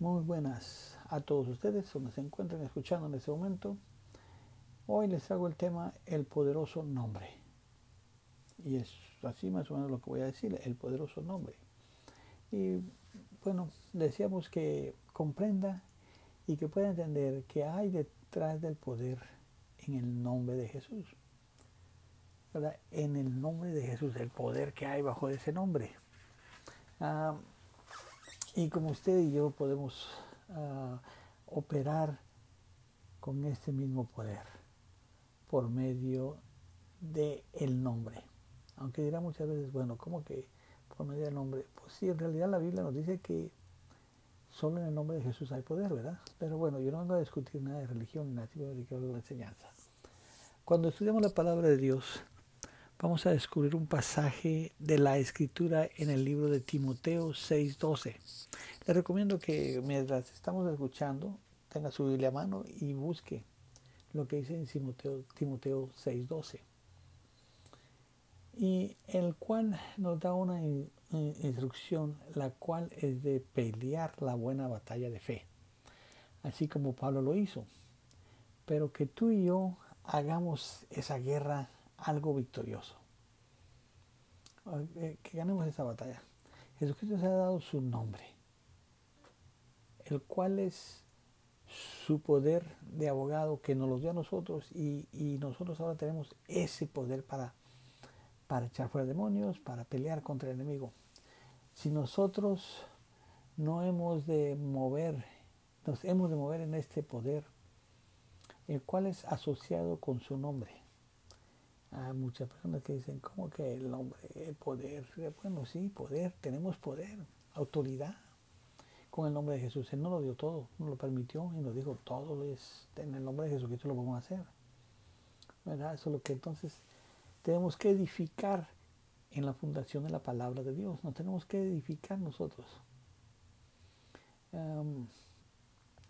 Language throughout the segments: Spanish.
Muy buenas a todos ustedes, donde se encuentren escuchando en este momento. Hoy les hago el tema El poderoso nombre. Y es así más o menos lo que voy a decir, el poderoso nombre. Y bueno, decíamos que comprenda y que pueda entender que hay detrás del poder en el nombre de Jesús. ¿verdad? En el nombre de Jesús, el poder que hay bajo ese nombre. Ah, y como usted y yo podemos uh, operar con este mismo poder por medio del el nombre. Aunque dirá muchas veces, bueno, ¿cómo que por medio del nombre? Pues sí, en realidad la Biblia nos dice que solo en el nombre de Jesús hay poder, ¿verdad? Pero bueno, yo no vengo a discutir nada de religión ni nada, de la enseñanza. Cuando estudiamos la palabra de Dios, vamos a descubrir un pasaje de la escritura en el libro de Timoteo 6:12. Les recomiendo que mientras estamos escuchando, tenga su Biblia a mano y busque lo que dice en Timoteo, Timoteo 6:12. Y el cual nos da una instrucción, la cual es de pelear la buena batalla de fe, así como Pablo lo hizo. Pero que tú y yo hagamos esa guerra algo victorioso. Eh, que ganemos esa batalla. Jesucristo se ha dado su nombre, el cual es su poder de abogado que nos lo dio a nosotros y, nosotros ahora tenemos ese poder para, para echar fuera demonios, para pelear contra el enemigo. Si nosotros no hemos de mover, nos hemos de mover en este poder, el cual es asociado con su nombre. Hay muchas personas que dicen, ¿cómo que el nombre, el poder? Bueno, sí, poder, tenemos poder, autoridad con el nombre de Jesús. Él no lo dio todo, nos lo permitió y nos dijo, todo es en el nombre de Jesucristo lo a hacer. ¿Verdad? Eso es lo que entonces tenemos que edificar en la fundación de la palabra de Dios. Nos tenemos que edificar nosotros.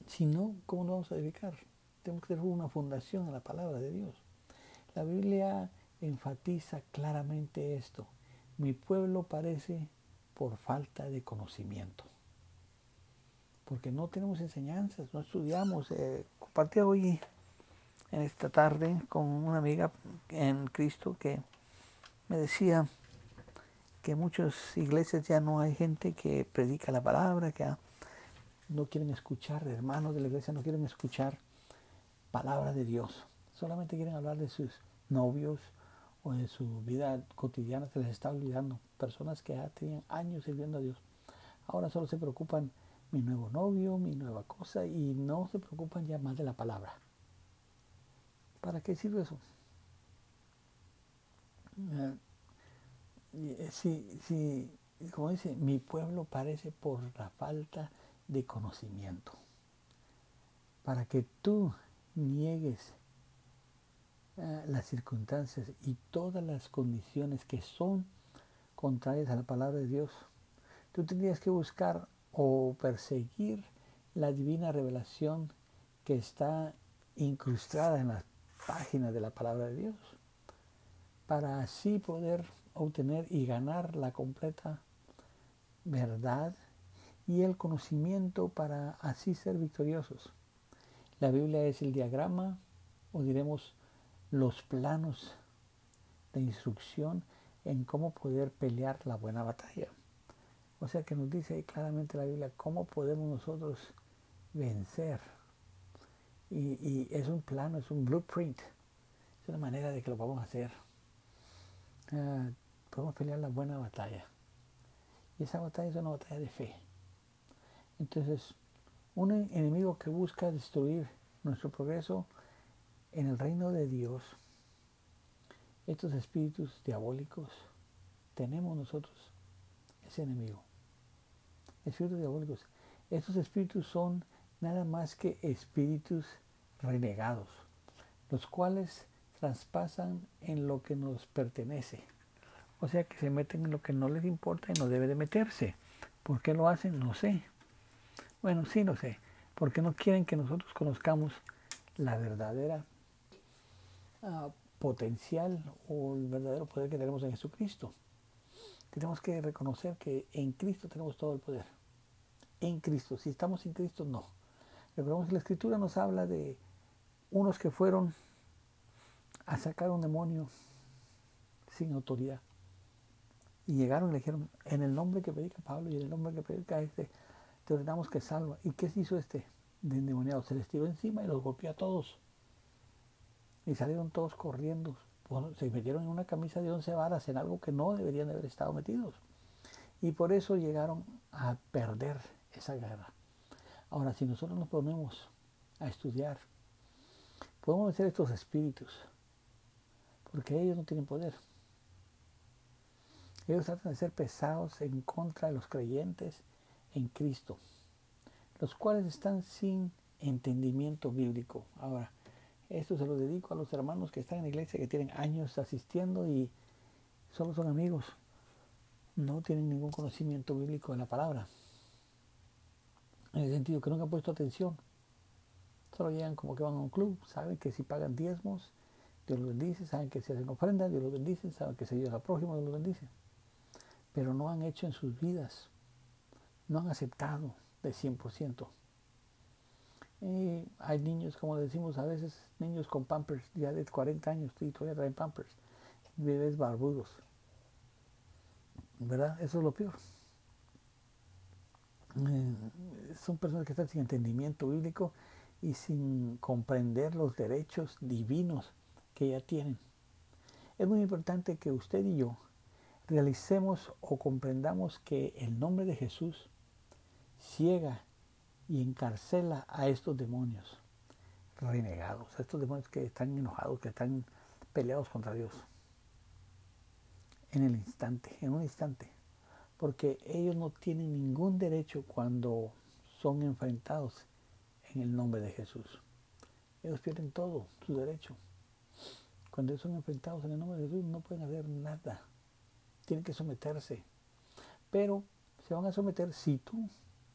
si no, ¿cómo nos vamos a edificar? Tenemos que tener una fundación en la palabra de Dios. La Biblia enfatiza claramente esto. Mi pueblo parece por falta de conocimiento. Porque no tenemos enseñanzas, no estudiamos. Eh, compartí hoy en esta tarde con una amiga en Cristo que me decía que en muchas iglesias ya no hay gente que predica la palabra, que no quieren escuchar, hermanos de la iglesia no quieren escuchar palabra de Dios. Solamente quieren hablar de sus novios o de su vida cotidiana. Se les está olvidando. Personas que ya tenían años sirviendo a Dios. Ahora solo se preocupan mi nuevo novio, mi nueva cosa y no se preocupan ya más de la palabra. ¿Para qué sirve eso? Eh, si, si, como dice, mi pueblo parece por la falta de conocimiento. Para que tú niegues eh, las circunstancias y todas las condiciones que son contrarias a la palabra de Dios, tú tendrías que buscar o perseguir la divina revelación que está incrustada en las páginas de la palabra de Dios, para así poder obtener y ganar la completa verdad y el conocimiento para así ser victoriosos. La Biblia es el diagrama, o diremos los planos de instrucción en cómo poder pelear la buena batalla. O sea que nos dice ahí claramente la Biblia cómo podemos nosotros vencer. Y, es un plano, es un blueprint, es una manera de que lo vamos a hacer. Ah, podemos pelear la buena batalla. Y esa batalla es una batalla de fe. Entonces, un enemigo que busca destruir nuestro progreso en el reino de Dios, estos espíritus diabólicos, tenemos nosotros ese enemigo. Espíritus diabólicos. Estos espíritus son nada más que espíritus renegados, los cuales traspasan en lo que nos pertenece. O sea que se meten en lo que no les importa y no debe de meterse. ¿Por qué lo hacen? No sé. Bueno, sí lo sé. Porque no quieren que nosotros conozcamos la verdadera uh, potencial o el verdadero poder que tenemos en Jesucristo. Tenemos que reconocer que en Cristo tenemos todo el poder. en Cristo. Si estamos en Cristo, no. Recordemos que la Escritura nos habla de unos que fueron a sacar un demonio sin autoridad. Y llegaron y le dijeron, en el nombre que predica Pablo y en el nombre que predica este, te ordenamos que salva. ¿Y qué se hizo este de endemoniado? Se les tiró encima y los golpeó a todos. Y salieron todos corriendo. se metieron en una camisa de once varas, en algo que no deberían haber estado metidos. Y por eso llegaron a perder esa guerra. Ahora, si nosotros nos ponemos a estudiar, podemos vencer estos espíritus, porque ellos no tienen poder. Ellos tratan de ser pesados en contra de los creyentes en Cristo, los cuales están sin entendimiento bíblico. Ahora, esto se lo dedico a los hermanos que están en la iglesia, que tienen años asistiendo y solo son amigos. No tienen ningún conocimiento bíblico de la palabra. En el sentido que nunca han puesto atención. Solo llegan como que van a un club, saben que si pagan diezmos, Dios los bendice, saben que si hacen ofrendas, Dios los bendice, saben que si ayudan al prójimo, Dios los bendice pero no han hecho en sus vidas, no han aceptado de 100%. Y hay niños, como decimos a veces, niños con pampers ya de 40 años y todavía traen pampers, bebés barbudos. ¿Verdad? Eso es lo peor. Eh, son personas que están sin entendimiento bíblico y sin comprender los derechos divinos que ya tienen. Es muy importante que usted y yo realicemos o comprendamos que el nombre de Jesús ciega y encarcela a estos demonios renegados, a estos demonios que están enojados, que están peleados contra Dios. En el instante, en un instante. Porque ellos no tienen ningún derecho cuando son enfrentados en el nombre de Jesús. Ellos pierden todo, su derecho. Cuando ellos son enfrentados en el nombre de Jesús no pueden hacer nada tienen que someterse. Pero se van a someter si tú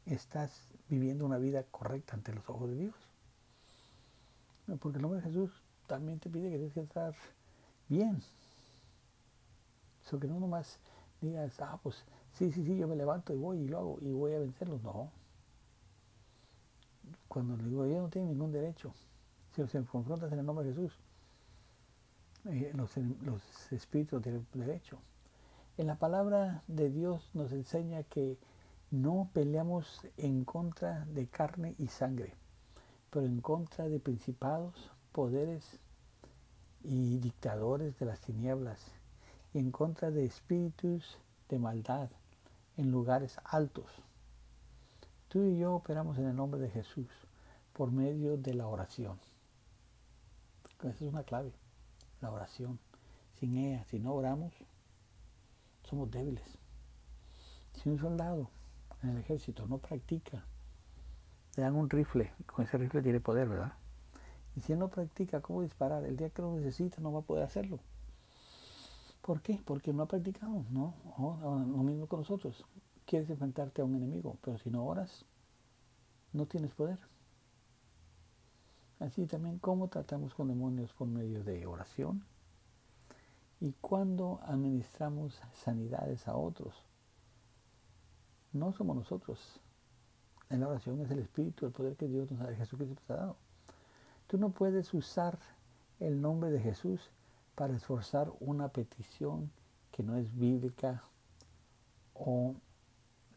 estás viviendo una vida correcta ante los ojos de Dios. Porque el nombre de Jesús también te pide que tienes que estar bien. Eso que no nomás digas, ah, pues sí, sí, sí, yo me levanto y voy y lo hago y voy a vencerlos. No. Cuando le digo, ellos no tienen ningún derecho. Si se confrontas en el nombre de Jesús, eh, los, los espíritus tienen derecho. En la palabra de Dios nos enseña que no peleamos en contra de carne y sangre, pero en contra de principados, poderes y dictadores de las tinieblas, y en contra de espíritus de maldad en lugares altos. Tú y yo operamos en el nombre de Jesús por medio de la oración. Esa es una clave, la oración. Sin ella, si no oramos, somos débiles. Si un soldado en el ejército no practica, le dan un rifle, con ese rifle tiene poder, ¿verdad? Y si él no practica cómo disparar, el día que lo necesita no va a poder hacerlo. ¿Por qué? Porque no ha practicado, ¿no? lo mismo con nosotros. Quieres enfrentarte a un enemigo, pero si no oras, no tienes poder. Así también, ¿cómo tratamos con demonios por medio de oración? y cuando administramos sanidades a otros. No somos nosotros. En la oración es el Espíritu, el poder que Dios nos ha, Jesucristo nos ha dado. Tú no puedes usar el nombre de Jesús para esforzar una petición que no es bíblica o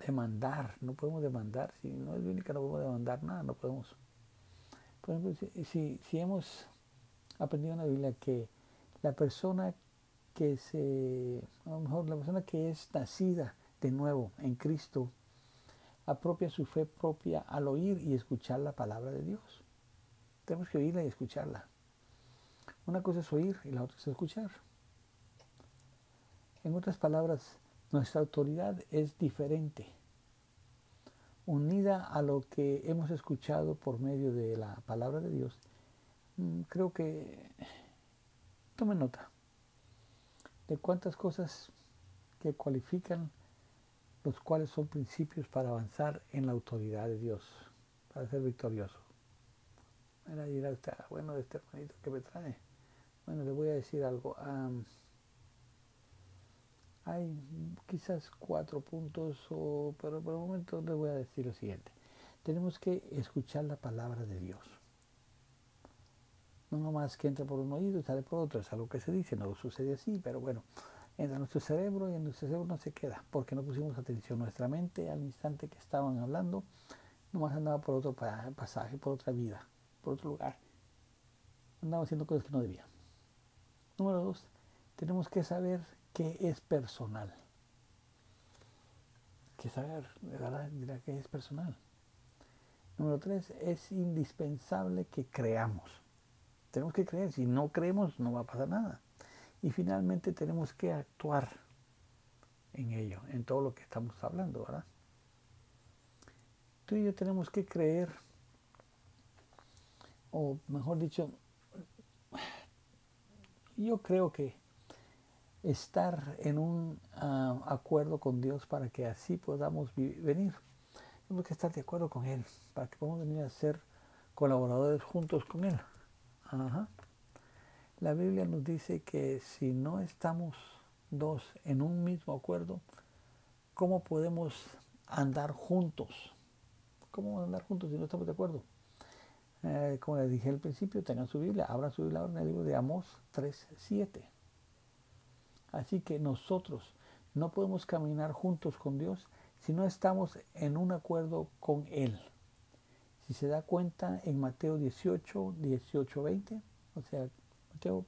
demandar. No podemos demandar. Si no es bíblica no podemos demandar nada. No podemos. Por ejemplo, si, si hemos aprendido en la Biblia que la persona que se, a lo mejor la persona que es nacida de nuevo en Cristo, apropia su fe propia al oír y escuchar la palabra de Dios. Tenemos que oírla y escucharla. Una cosa es oír y la otra es escuchar. En otras palabras, nuestra autoridad es diferente, unida a lo que hemos escuchado por medio de la palabra de Dios. Mm, creo que, tomen nota, de cuántas cosas que cualifican los cuales son principios para avanzar en la autoridad de Dios, para ser victorioso. Dirá usted, ah, bueno, este hermanito que me trae. Bueno, le voy a decir algo. Hay quizás cuatro puntos, pero por el momento les voy a decir lo siguiente. Tenemos que escuchar la palabra de Dios. No nomás que entra por un oído y sale por otro, es algo que se dice, no sucede así, pero bueno, entra en nuestro cerebro y en nuestro cerebro no se queda, porque no pusimos atención. Nuestra mente al instante que estaban hablando, nomás andaba por otro pasaje, por otra vida, por otro lugar. Andaba haciendo cosas que no debía. Número dos, tenemos que saber que es personal. Que saber, de verdad, dirá que es personal. Número tres, es indispensable que creamos. Tenemos que creer, si no creemos no va a pasar nada. Y finalmente tenemos que actuar en ello, en todo lo que estamos hablando, ¿verdad? Tú y yo tenemos que creer, o mejor dicho, yo creo que estar en un ah, acuerdo con Dios para que así podamos venir. Tenemos que estar de acuerdo con Él, para que podamos venir a ser colaboradores juntos con Él. La Biblia nos dice que si no estamos dos en un mismo acuerdo, ¿cómo podemos andar juntos? ¿Cómo andar juntos si no estamos de acuerdo? Eh, como les dije al principio, tengan su Biblia, abran su Biblia en el libro de Amós 3.7. Así que nosotros no podemos caminar juntos con Dios si no estamos en un acuerdo con Él. Si se da cuenta en Mateo 18, 18, 20, o sea, Mateo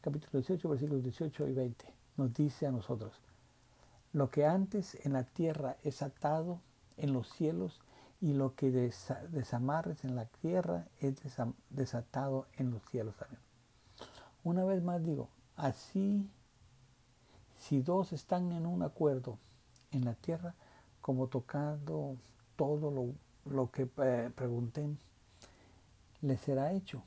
capítulo 18, versículos 18 y 20, nos dice a nosotros, lo que antes en la tierra es atado en los cielos y lo que desamarres en la tierra es desatado en los cielos también. Una vez más digo, así si dos están en un acuerdo en la tierra, como tocando todo lo lo que eh, pregunten les será hecho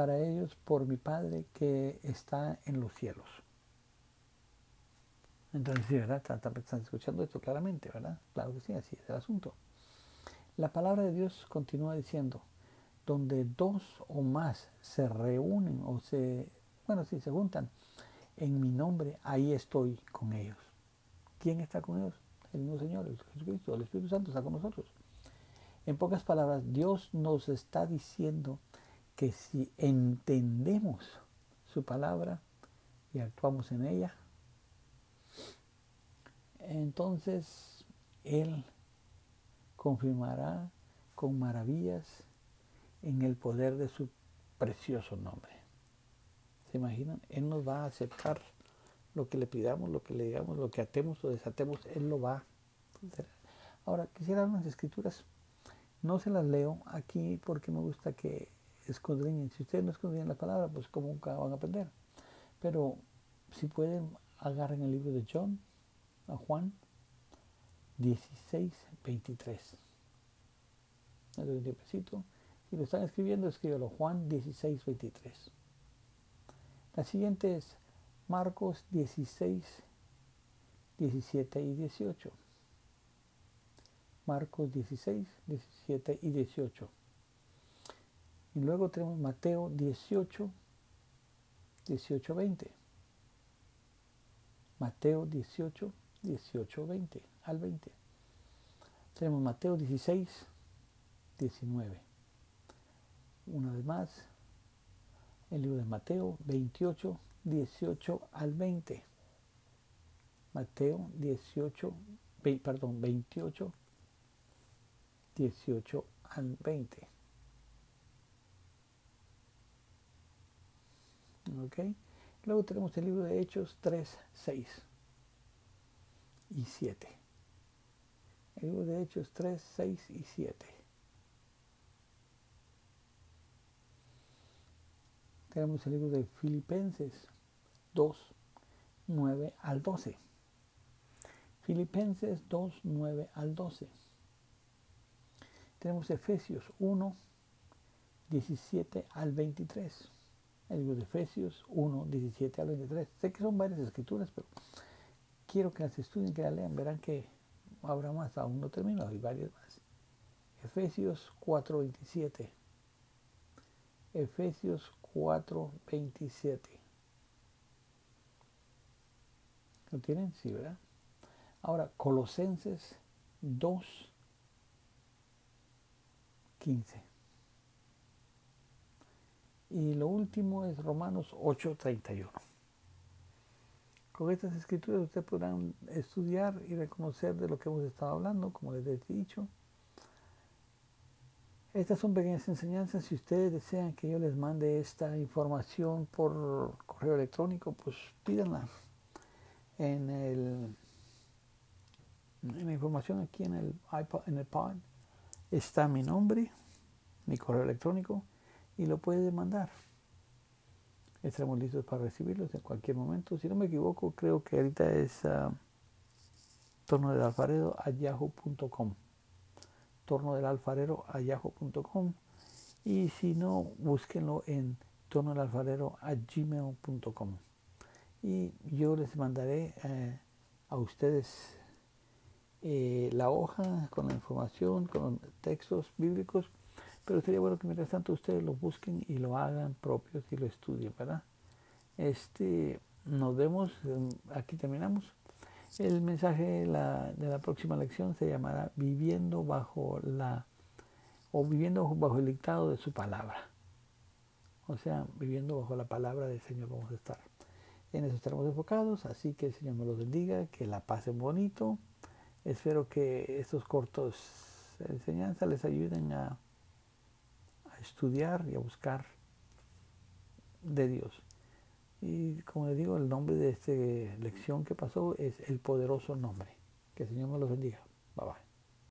para ellos por mi Padre que está en los cielos. Entonces, sí, ¿verdad? Están, escuchando esto claramente, ¿verdad? Claro que sí, así es el asunto. La palabra de Dios continúa diciendo, donde dos o más se reúnen o se, bueno, si se juntan en mi nombre, ahí estoy con ellos. ¿Quién está con ellos? el mismo Señor, el Jesucristo, el Espíritu Santo está con nosotros. En pocas palabras, Dios nos está diciendo que si entendemos su palabra y actuamos en ella, entonces Él confirmará con maravillas en el poder de su precioso nombre. ¿Se imaginan? Él nos va a aceptar lo que le pidamos, lo que le digamos, lo que atemos o desatemos, Él lo va. Ahora, quisiera unas escrituras. No se las leo aquí porque me gusta que escudriñen. Si ustedes no escudriñan la palabra, pues como nunca van a aprender. Pero si pueden, agarren el libro de John, a Juan 16, 23. Si lo están escribiendo, escríbelo. Juan 16, 23. La siguiente es Marcos 16, 17 y 18. Marcos 16, 17 y 18. Y luego tenemos Mateo 18, 18, 20. Mateo 18, 18, 20 al 20. Tenemos Mateo 16, 19. Una vez más, el libro de Mateo 28, 18 al 20. Mateo 18, perdón, 28, 18 al 20. Luego tenemos el libro de Hechos 3, 6 y 7. El libro de Hechos 3, 6 y 7. tenemos el libro de Filipenses 2, 9 al 12. Filipenses 2, 9 al 12. Tenemos Efesios 1, 17 al 23. El libro de Efesios 1, 17 al 23. Sé que son varias escrituras, pero quiero que las estudien, que las lean. Verán que habrá más, aún no termino, hay varias más. Efesios 4, 27. Efesios 4.27. ¿Lo tienen? Sí, ¿verdad? Ahora, Colosenses 2, 15. Y lo último es Romanos 8, 31. Con estas escrituras ustedes podrán estudiar y reconocer de lo que hemos estado hablando, como les he dicho. Estas son pequeñas enseñanzas. Si ustedes desean que yo les mande esta información por correo electrónico, pues pídanla. En, el, en la información aquí en el iPod, en el pod, está mi nombre, mi correo electrónico, y lo pueden mandar. Estaremos listos para recibirlos en cualquier momento. Si no me equivoco, creo que ahorita es uh, torno del alfarero a yahoo.com. Torno del alfarero a yahoo.com. Y si no, búsquenlo en torno del alfarero a gmail.com. Y yo les mandaré eh, a ustedes eh, la hoja con la información, con textos bíblicos pero sería bueno que mientras tanto ustedes lo busquen y lo hagan propios y lo estudien, ¿verdad? Este, nos vemos, em, aquí terminamos. El mensaje de la, de la próxima lección se llamará Viviendo bajo la o viviendo bajo el dictado de su palabra. O sea, viviendo bajo la palabra del Señor vamos a estar. En eso estaremos enfocados, así que el Señor me los bendiga, que la pasen bonito. Espero que estos cortos enseñanzas les ayuden a estudiar y a buscar de Dios. Y como les digo, el nombre de esta lección que pasó es el poderoso nombre. Que el Señor me los bendiga. Bye bye.